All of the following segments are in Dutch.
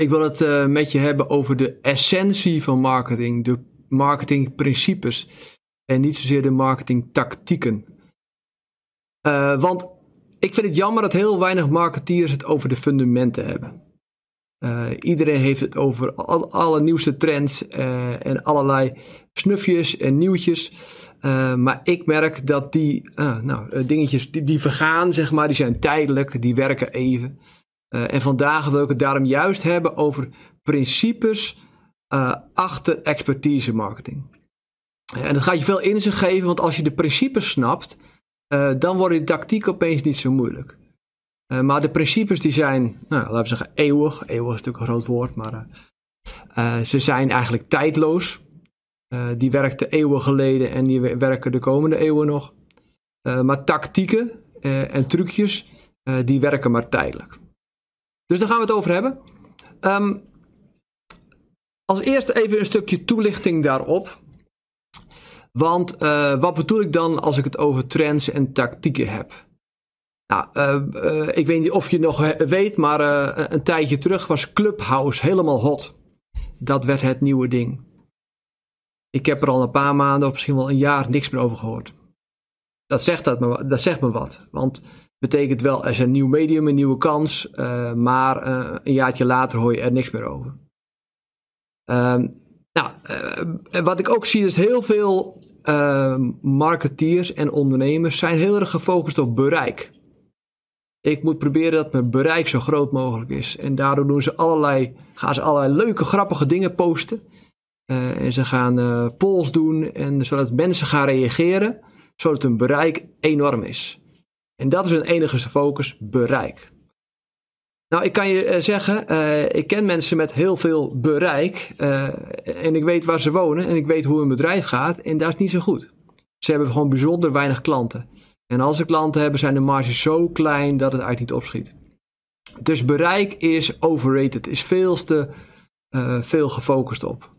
Ik wil het uh, met je hebben over de essentie van marketing, de marketingprincipes en niet zozeer de marketingtactieken. Uh, want ik vind het jammer dat heel weinig marketeers het over de fundamenten hebben. Uh, iedereen heeft het over al, alle nieuwste trends en allerlei snufjes en nieuwtjes. Maar ik merk dat die nou, dingetjes die, die vergaan, zeg maar, die zijn tijdelijk, die werken even. En vandaag wil ik het daarom juist hebben over principes achter expertise marketing. En dat gaat je veel inzicht geven, want als je de principes snapt, dan wordt de tactiek opeens niet zo moeilijk. Maar de principes die zijn, nou, laten we zeggen, eeuwig. Eeuwig is natuurlijk een groot woord, maar ze zijn eigenlijk tijdloos. die werkten eeuwen geleden en die werken de komende eeuwen nog. maar tactieken en trucjes, die werken maar tijdelijk. Dus daar gaan we het over hebben. Um, als eerste even een stukje toelichting daarop. Want wat bedoel ik dan als ik het over trends en tactieken heb? Nou, uh, uh, ik weet niet of je nog weet, maar een tijdje terug was Clubhouse helemaal hot. Dat werd het nieuwe ding. Ik heb er al een paar maanden of misschien wel een jaar niks meer over gehoord. Dat zegt, dat me, dat zegt me wat. Want betekent wel, er is een nieuw medium, een nieuwe kans. maar een jaartje later hoor je er niks meer over. Ehm, nou, wat ik ook zie is heel veel marketeers en ondernemers zijn heel erg gefocust op bereik. Ik moet proberen dat mijn bereik zo groot mogelijk is. En daardoor doen ze allerlei, gaan ze allerlei leuke, grappige dingen posten. Uh, en ze gaan uh, polls doen, en zodat mensen gaan reageren, zodat hun bereik enorm is. En dat is hun enige focus, bereik. Nou, ik kan je uh, zeggen, ik ken mensen met heel veel bereik. en ik weet waar ze wonen en ik weet hoe hun bedrijf gaat. En dat is niet zo goed. Ze hebben gewoon bijzonder weinig klanten. En als ze klanten hebben, zijn de marges zo klein dat het eigenlijk niet opschiet. Dus bereik is overrated, is veel te veel gefocust op.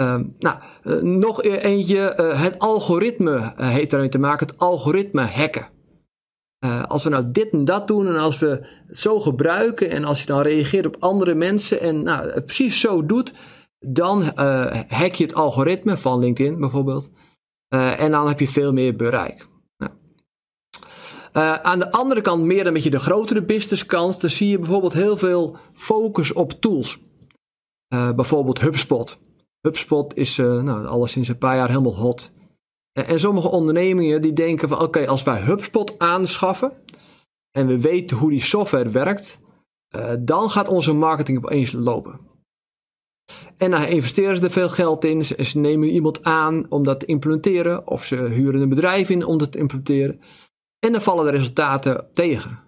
Uh, nou, uh, nog e-, eentje, uh, het algoritme heeft daarmee te maken, het algoritme hacken. als we nou dit en dat doen en als we het zo gebruiken en als je dan reageert op andere mensen en nou, precies zo doet, dan hack je het algoritme van LinkedIn bijvoorbeeld. en dan heb je veel meer bereik. Uh, aan de andere kant, meer een beetje de grotere businesskans, dan zie je bijvoorbeeld heel veel focus op tools. Uh, bijvoorbeeld HubSpot. HubSpot is uh, nou, alles sinds een paar jaar helemaal hot. en sommige ondernemingen die denken van oké, als wij HubSpot aanschaffen en we weten hoe die software werkt, dan gaat onze marketing opeens lopen. En dan investeren ze er veel geld in. Ze, ze nemen iemand aan om dat te implementeren. Of ze huren een bedrijf in om dat te implementeren. En dan vallen de resultaten tegen.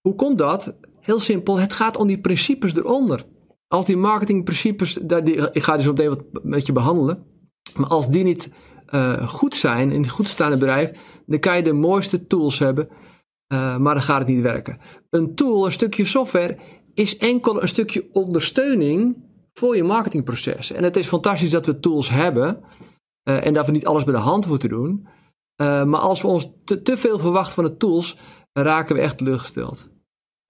Hoe komt dat? Heel simpel, het gaat om die principes eronder. Als die marketingprincipes, ik ga die zo meteen wat met je behandelen. Maar als die niet uh, goed zijn, in goed staande bedrijf, dan kan je de mooiste tools hebben, uh, maar dan gaat het niet werken. Een tool, een stukje software, is enkel een stukje ondersteuning voor je marketingproces. En het is fantastisch dat we tools hebben uh, en dat we niet alles bij de hand moeten doen. Uh, maar als we ons te, te, veel verwachten van de tools, raken we echt teleurgesteld.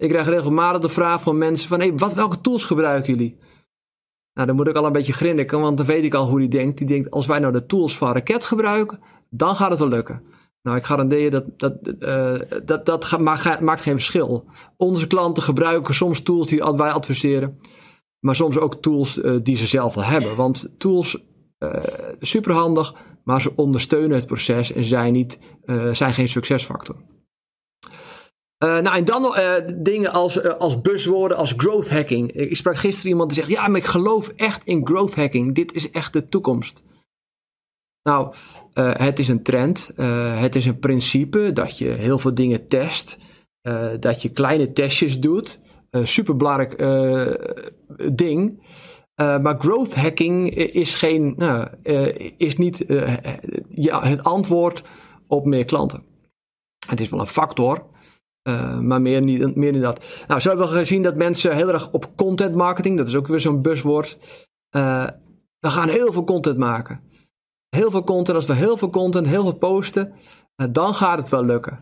Ik krijg regelmatig de vraag van mensen van, hey, wat, welke tools gebruiken jullie? Nou, dan moet ik al een beetje grinniken, want dan weet ik al hoe die denkt. Die denkt, als wij nou de tools van Raket gebruiken, dan gaat het wel lukken. Nou, ik garandeer je dat dat, uh, dat, dat maakt, geen verschil. Onze klanten gebruiken soms tools die wij adviseren, maar soms ook tools uh, die ze zelf al hebben. Want tools, superhandig, maar ze ondersteunen het proces en zijn, niet, uh, zijn geen succesfactor. Uh, nou, en dan uh, dingen als, als buzzwoorden, als growth hacking. Ik sprak gisteren iemand die zegt: Ja, maar ik geloof echt in growth hacking. Dit is echt de toekomst. Nou, het is een trend. het is een principe dat je heel veel dingen test. dat je kleine testjes doet. Super belangrijk ding. maar growth hacking is, geen, nou, is niet ja, het antwoord op meer klanten. Het is wel een factor, maar meer, niet, meer niet dat. Nou, zo hebben we gezien dat mensen heel erg op content marketing, dat is ook weer zo'n buzzwoord. we gaan heel veel content maken. Heel veel content, als we heel veel content, heel veel posten, dan gaat het wel lukken.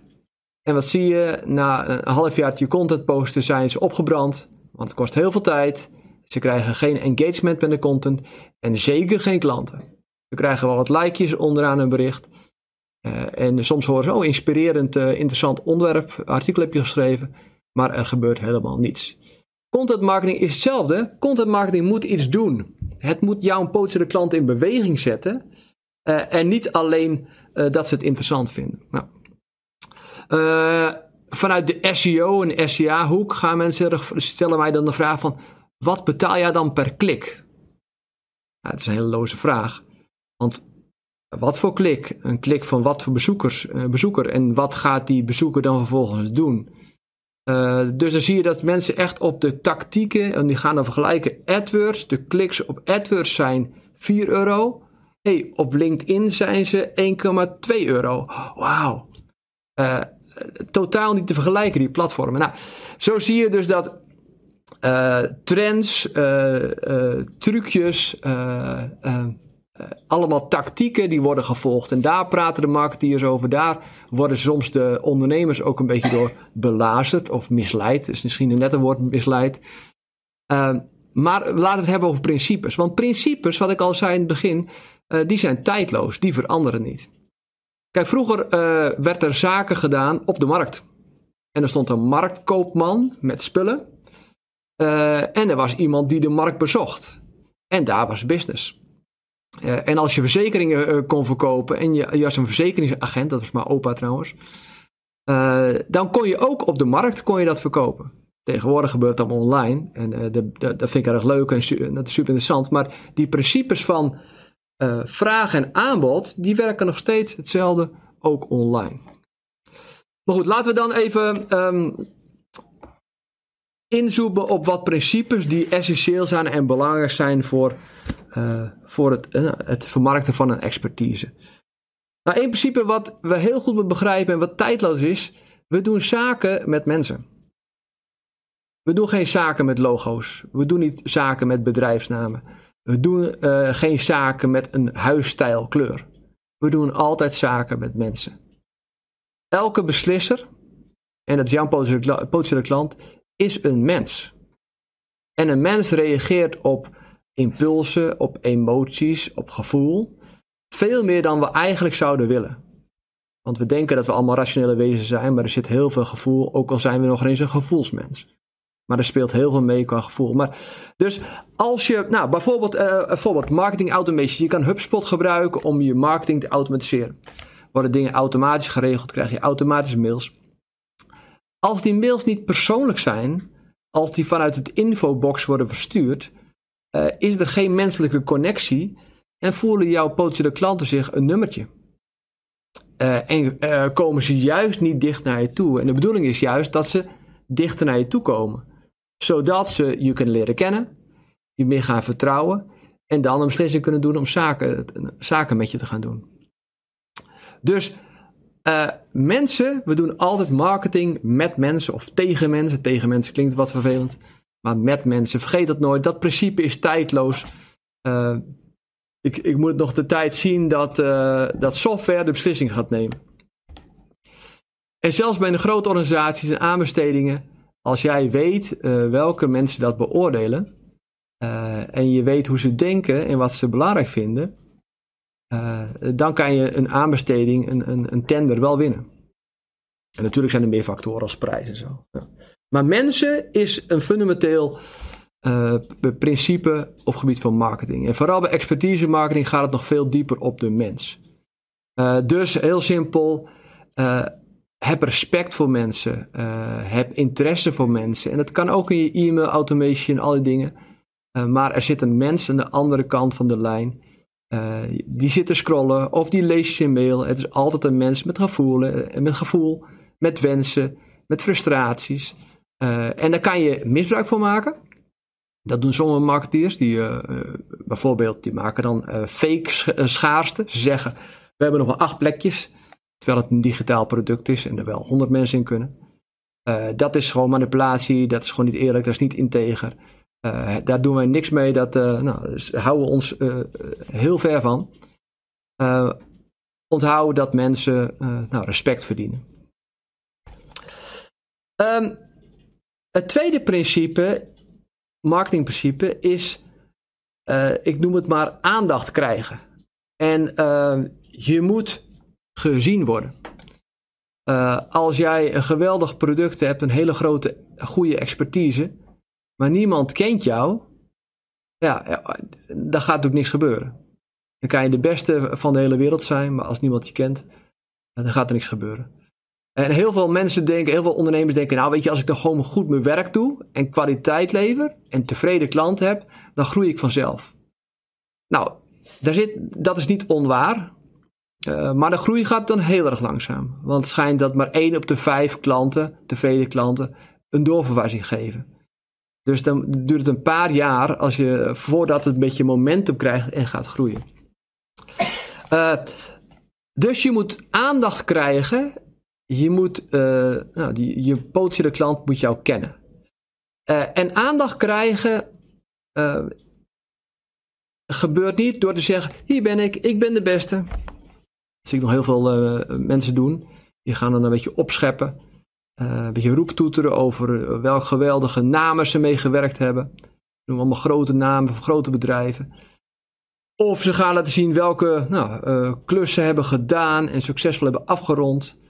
En wat zie je? Na een half jaar je content posten zijn ze opgebrand. Want het kost heel veel tijd. Ze krijgen geen engagement met de content. En zeker geen klanten. Ze krijgen wel wat likejes onderaan hun bericht. Uh, en soms horen ze, oh inspirerend, uh, interessant onderwerp, artikel heb je geschreven. Maar er gebeurt helemaal niets. Content marketing is hetzelfde. Content marketing moet iets doen. Het moet jouw potentiële klant in beweging zetten. Uh, en niet alleen dat ze het interessant vinden. Nou, vanuit de SEO en SEA hoek gaan mensen stellen mij dan de vraag van wat betaal jij dan per klik? Nou, dat is een hele loze vraag. Want wat voor klik? Een klik van wat voor bezoekers, uh, bezoeker en wat gaat die bezoeker dan vervolgens doen? Uh, dus dan zie je dat mensen echt op de tactieken, en die gaan dan vergelijken AdWords, de kliks op AdWords zijn 4 euro. Hey, op LinkedIn zijn ze 1,2 euro. Wauw. Uh, totaal niet te vergelijken, die platformen. Nou, zo zie je dus dat trends, trucjes, allemaal tactieken die worden gevolgd. En daar praten de marketeers over. Daar worden soms de ondernemers ook een beetje door belazerd of misleid. is misschien een woord misleid. maar laten we het hebben over principes. Want principes, wat ik al zei in het begin, die zijn tijdloos. Die veranderen niet. Kijk, vroeger uh, werd er zaken gedaan op de markt. En er stond een marktkoopman met spullen. Uh, en er was iemand die de markt bezocht. En daar was business. Uh, en als je verzekeringen kon verkopen en je, was een verzekeringsagent, dat was maar opa trouwens, dan kon je ook op de markt kon je dat verkopen. Tegenwoordig gebeurt dat online en dat vind ik erg leuk en dat is super interessant. Maar die principes van vraag en aanbod, die werken nog steeds hetzelfde, ook online. Maar goed, laten we dan even um, inzoomen op wat principes die essentieel zijn en belangrijk zijn voor, uh, voor het, uh, het vermarkten van een expertise. Nou, één principe wat we heel goed moeten begrijpen en wat tijdloos is, we doen zaken met mensen. We doen geen zaken met logo's. We doen niet zaken met bedrijfsnamen. We doen uh, geen zaken met een huisstijlkleur. We doen altijd zaken met mensen. Elke beslisser, en dat is jouw potentiële klant, is een mens. En een mens reageert op impulsen, op emoties, op gevoel. Veel meer dan we eigenlijk zouden willen. Want we denken dat we allemaal rationele wezens zijn, maar er zit heel veel gevoel, ook al zijn we nog eens een gevoelsmens. Maar er speelt heel veel mee qua gevoel. Maar, dus als je, nou bijvoorbeeld, uh, bijvoorbeeld marketing automation. Je kan HubSpot gebruiken om je marketing te automatiseren. Worden dingen automatisch geregeld, krijg je automatisch mails. Als die mails niet persoonlijk zijn, als die vanuit het infobox worden verstuurd, uh, is er geen menselijke connectie en voelen jouw potentiële klanten zich een nummertje. Uh, en komen ze juist niet dicht naar je toe. En de bedoeling is juist dat ze dichter naar je toe komen zodat ze je kunnen leren kennen, je meer gaan vertrouwen en dan een beslissing kunnen doen om zaken, zaken met je te gaan doen. Dus uh, mensen, we doen altijd marketing met mensen of tegen mensen. Tegen mensen klinkt wat vervelend, maar met mensen. Vergeet dat nooit, dat principe is tijdloos. Uh, ik, ik moet nog de tijd zien dat, uh, dat software de beslissing gaat nemen. En zelfs bij de grote organisaties en aanbestedingen als jij weet welke mensen dat beoordelen en je weet hoe ze denken en wat ze belangrijk vinden, uh, dan kan je een aanbesteding, een, een, een, tender wel winnen. En natuurlijk zijn er meer factoren als prijs en zo. Maar mensen is een fundamenteel principe op gebied van marketing. En vooral bij expertise marketing gaat het nog veel dieper op de mens. dus heel simpel heb respect voor mensen. Heb interesse voor mensen. En dat kan ook in je e-mail automation, al die dingen. Maar er zit een mens aan de andere kant van de lijn. Uh, die zit te scrollen of die leest je mail. Het is altijd een mens met gevoelen, met gevoel, met wensen, met frustraties. en daar kan je misbruik van maken. Dat doen sommige marketeers, die bijvoorbeeld, die maken dan fake schaarste. Ze zeggen, we hebben nog maar acht plekjes, terwijl het een digitaal product is en er wel honderd mensen in kunnen. dat is gewoon manipulatie, dat is gewoon niet eerlijk, dat is niet integer. Daar doen wij niks mee, dat, nou, dus houden we ons heel ver van. onthouden dat mensen nou, respect verdienen. Um, het tweede principe, marketingprincipe, is, ik noem het maar aandacht krijgen. En uh, je moet gezien worden. Als jij een geweldig product hebt, een hele grote, goede expertise, maar niemand kent jou, ja, dan gaat natuurlijk niks gebeuren. Dan kan je de beste van de hele wereld zijn, maar als niemand je kent, dan gaat er niks gebeuren. En heel veel mensen denken, heel veel ondernemers denken, nou weet je, als ik dan gewoon goed mijn werk doe en kwaliteit lever en tevreden klant heb, dan groei ik vanzelf. Nou, daar zit, dat is niet onwaar, uh, maar de groei gaat dan heel erg langzaam. Want het schijnt dat maar één op de vijf klanten, tevreden klanten, een doorverwijzing geven. Dus dan duurt het een paar jaar als je, voordat het een beetje momentum krijgt en gaat groeien. Uh, dus je moet aandacht krijgen je moet, uh, nou, die, je potentiële klant moet jou kennen. Uh, en aandacht krijgen gebeurt niet door te zeggen: hier ben ik, ik ben de beste. Dat zie ik nog heel veel mensen doen. Die gaan dan een beetje opscheppen. Een beetje roeptoeteren over welke geweldige namen ze mee gewerkt hebben. Doen allemaal grote namen van grote bedrijven. Of ze gaan laten zien welke nou, klussen hebben gedaan en succesvol hebben afgerond.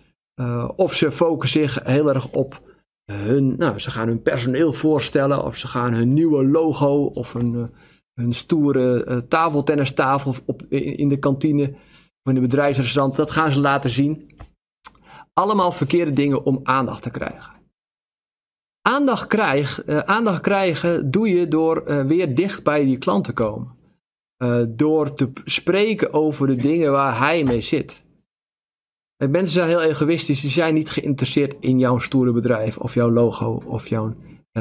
Uh, of ze focussen zich heel erg op hun, nou, ze gaan hun personeel voorstellen, of ze gaan hun nieuwe logo, of hun, uh, stoere uh, tafeltennistafel op, in, in, de kantine, in de bedrijfsrestaurant, dat gaan ze laten zien. Allemaal verkeerde dingen om aandacht te krijgen. Aandacht, krijg, aandacht krijgen doe je door weer dicht bij die klant te komen. door te spreken over de dingen waar hij mee zit. Mensen zijn heel egoïstisch. Die zijn niet geïnteresseerd in jouw stoere bedrijf. Of jouw logo. Of jouw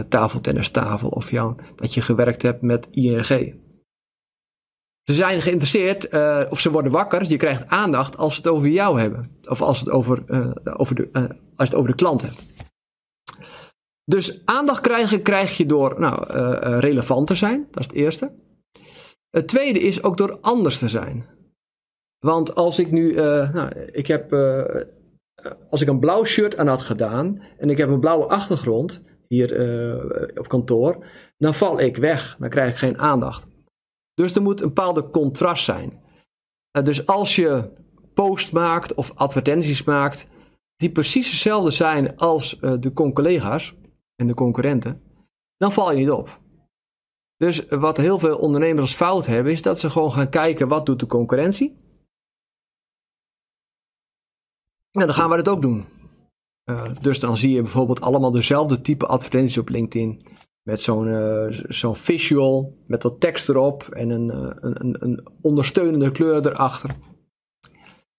tafeltennistafel. Of jouw, dat je gewerkt hebt met ING. Ze zijn geïnteresseerd. Uh, of ze worden wakker. Je krijgt aandacht als ze het over jou hebben. Of als het over, uh, over, de, als het over de klant hebt. Dus aandacht krijgen krijg je door nou, relevant te zijn. Dat is het eerste. Het tweede is ook door anders te zijn. Want als ik nu, uh, nou, ik heb, uh, als ik een blauw shirt aan had gedaan en ik heb een blauwe achtergrond hier uh, op kantoor, dan val ik weg. Dan krijg ik geen aandacht. Dus er moet een bepaalde contrast zijn. dus als je post maakt of advertenties maakt die precies hetzelfde zijn als de collega's en de concurrenten, dan val je niet op. Dus wat heel veel ondernemers fout hebben, is dat ze gewoon gaan kijken wat doet de concurrentie Nou, dan gaan we dat ook doen. Uh, dus dan zie je bijvoorbeeld allemaal dezelfde type advertenties op LinkedIn. Met zo'n uh, zo'n visual, met wat tekst erop en een, uh, een, een, ondersteunende kleur erachter.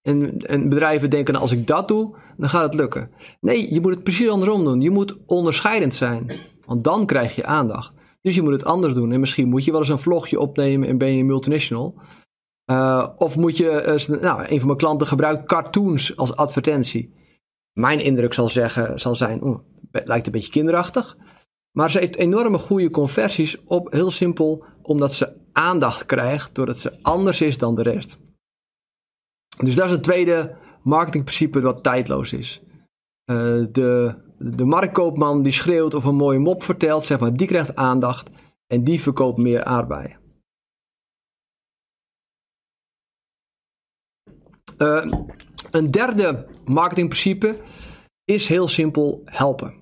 En, en bedrijven denken, nou, als ik dat doe, dan gaat het lukken. Nee, je moet het precies andersom doen. Je moet onderscheidend zijn. Want dan krijg je aandacht. Dus je moet het anders doen. En misschien moet je wel eens een vlogje opnemen en ben je multinational. Uh, of moet je, nou, een van mijn klanten gebruikt cartoons als advertentie. Mijn indruk zal, zeggen, zal zijn, het lijkt een beetje kinderachtig. Maar ze heeft enorme goede conversies op, heel simpel, omdat ze aandacht krijgt doordat ze anders is dan de rest. Dus dat is een tweede marketingprincipe wat tijdloos is. Uh, de, de marktkoopman die schreeuwt of een mooie mop vertelt, zeg maar, die krijgt aandacht en die verkoopt meer aardbeien. Uh, een derde marketingprincipe is heel simpel helpen.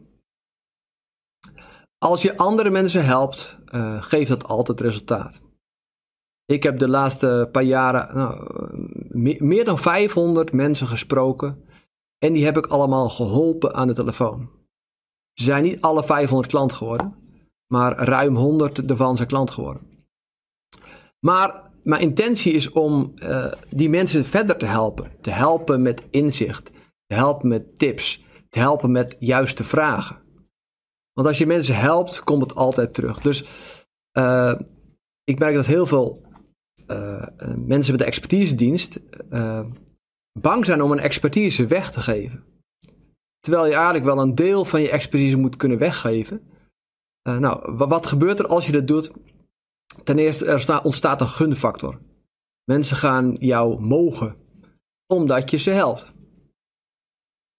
Als je andere mensen helpt, uh, geeft dat altijd resultaat. Ik heb de laatste paar jaren nou, meer dan 500 mensen gesproken en die heb ik allemaal geholpen aan de telefoon. Ze zijn niet alle 500 klant geworden, maar ruim 100 ervan zijn klant geworden. Maar mijn intentie is om uh, die mensen verder te helpen. Te helpen met inzicht. Te helpen met tips. Te helpen met juiste vragen. Want als je mensen helpt, komt het altijd terug. Dus ik merk dat heel veel mensen met de expertise-dienst bang zijn om een expertise weg te geven. Terwijl je eigenlijk wel een deel van je expertise moet kunnen weggeven. nou, wat gebeurt er als je dat doet? Ten eerste, er ontstaat een gunfactor. Mensen gaan jou mogen, omdat je ze helpt.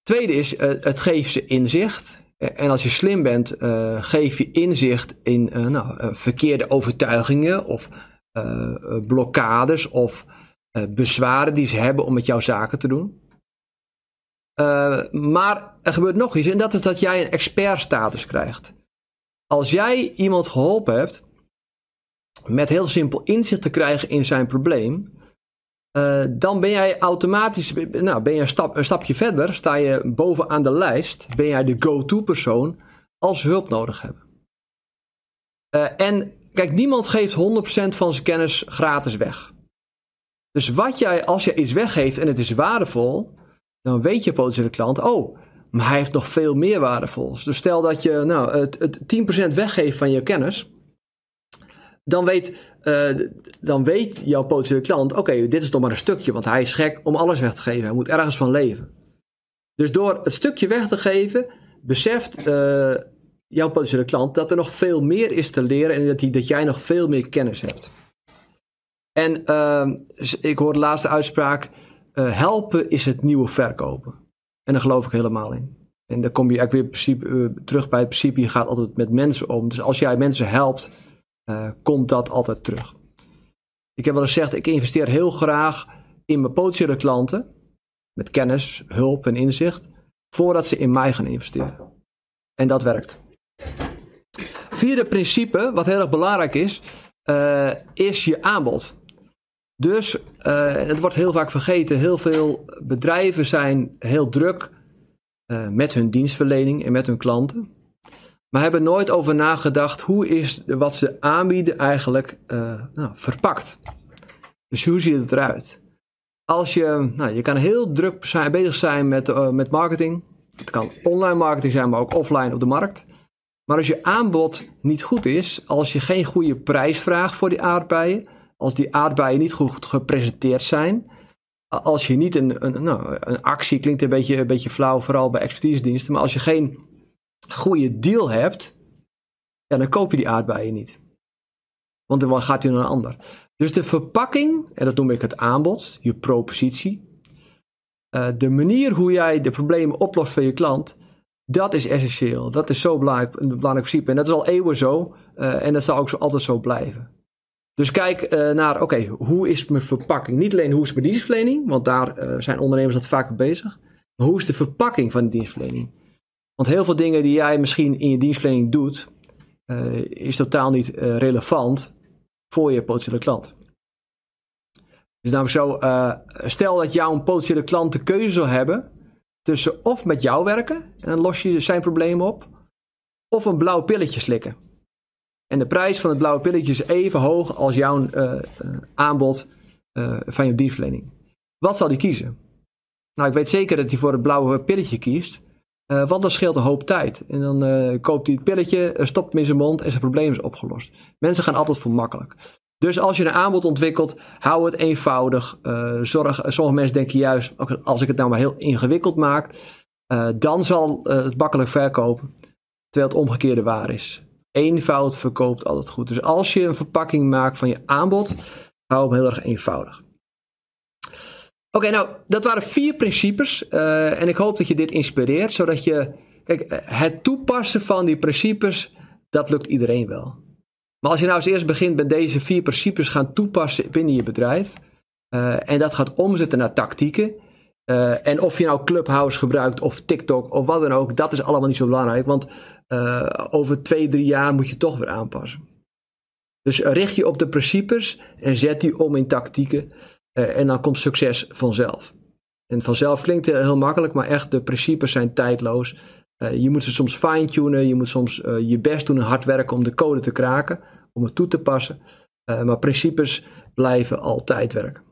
Tweede is, uh, het geeft ze inzicht. Eh, en als je slim bent, uh, geef je inzicht in nou, verkeerde overtuigingen of blokkades of bezwaren die ze hebben om met jouw zaken te doen. maar er gebeurt nog iets en dat is dat jij een expertstatus krijgt. Als jij iemand geholpen hebt, met heel simpel inzicht te krijgen in zijn probleem, uh, dan ben jij automatisch, nou ben je een, stap, een stapje verder, sta je bovenaan de lijst, ben jij de go-to persoon als hulp nodig hebben. Uh, en kijk, niemand geeft 100% van zijn kennis gratis weg. Dus wat jij, als je iets weggeeft en het is waardevol, dan weet je potentiële klant, oh, maar hij heeft nog veel meer waardevols. Dus stel dat je nou, het, het 10% weggeeft van je kennis, dan weet, uh, dan weet jouw potentiële klant: oké, dit is toch maar een stukje, want hij is gek om alles weg te geven. Hij moet ergens van leven. Dus door het stukje weg te geven, beseft uh, jouw potentiële klant dat er nog veel meer is te leren en dat, hij, dat jij nog veel meer kennis hebt. En uh, ik hoor de laatste uitspraak: uh, helpen is het nieuwe verkopen. En daar geloof ik helemaal in. En dan kom je eigenlijk weer principe, terug bij het principe: je gaat altijd met mensen om. Dus als jij mensen helpt uh, komt dat altijd terug. Ik heb wel eens gezegd, ik investeer heel graag in mijn potentiële klanten. Met kennis, hulp en inzicht. Voordat ze in mij gaan investeren. En dat werkt. Vierde principe, wat heel erg belangrijk is, uh, is je aanbod. Dus, uh, het wordt heel vaak vergeten, heel veel bedrijven zijn heel druk met hun dienstverlening en met hun klanten maar hebben nooit over nagedacht hoe is wat ze aanbieden eigenlijk uh, nou, verpakt. Dus hoe ziet het eruit? Als je, nou, je kan heel druk bezig zijn met, uh, met marketing. Het kan online marketing zijn, maar ook offline op de markt. Maar als je aanbod niet goed is, als je geen goede prijs vraagt voor die aardbeien, als die aardbeien niet goed gepresenteerd zijn, als je niet een, een, nou, een actie, klinkt een beetje, een beetje flauw, vooral bij expertise diensten, maar als je geen goede deal hebt, dan koop je die aardbeien niet. Want dan gaat hij naar een ander. Dus de verpakking, en dat noem ik het aanbod, je propositie. Uh, de manier hoe jij de problemen oplost voor je klant, dat is essentieel. Dat is zo belangrijk, een belangrijk principe. En dat is al eeuwen zo. Uh, en dat zal ook zo, altijd zo blijven. Dus kijk naar, oké, hoe is mijn verpakking? Niet alleen hoe is mijn dienstverlening, want daar zijn ondernemers dat vaak bezig. Maar hoe is de verpakking van de dienstverlening? Want heel veel dingen die jij misschien in je dienstverlening doet, uh, is totaal niet uh, relevant voor je potentiële klant. Dus namelijk zo, uh, stel dat jouw potentiële klant de keuze zou hebben tussen of met jou werken en dan los je zijn probleem op, of een blauw pilletje slikken. En de prijs van het blauwe pilletje is even hoog als jouw aanbod van je dienstverlening. Wat zal die kiezen? Nou, ik weet zeker dat hij voor het blauwe pilletje kiest. Uh, want dat scheelt een hoop tijd. En dan uh, koopt hij het pilletje, uh, stopt hem in zijn mond en zijn probleem is opgelost. Mensen gaan altijd voor makkelijk. Dus als je een aanbod ontwikkelt, hou het eenvoudig. zorg, sommige mensen denken juist, als ik het nou maar heel ingewikkeld maak, dan zal het makkelijk verkopen. Terwijl het omgekeerde waar is. Eenvoud verkoopt altijd goed. Dus als je een verpakking maakt van je aanbod, hou hem heel erg eenvoudig. Oké, nou, dat waren vier principes. Uh, en ik hoop dat je dit inspireert, zodat je. Kijk, eh, het toepassen van die principes, dat lukt iedereen wel. Maar als je nou als eerst begint met deze vier principes gaan toepassen binnen je bedrijf. Uh, en dat gaat omzetten naar tactieken. En of je nou Clubhouse gebruikt of TikTok of wat dan ook, dat is allemaal niet zo belangrijk. Want over twee, drie jaar moet je toch weer aanpassen. Dus richt je op de principes en zet die om in tactieken. Uh, en dan komt succes vanzelf. En vanzelf klinkt heel makkelijk, maar echt, de principes zijn tijdloos. Uh, je moet ze soms fine-tunen, je moet soms uh, je best doen en hard werken om de code te kraken, om het toe te passen. maar principes blijven altijd werken.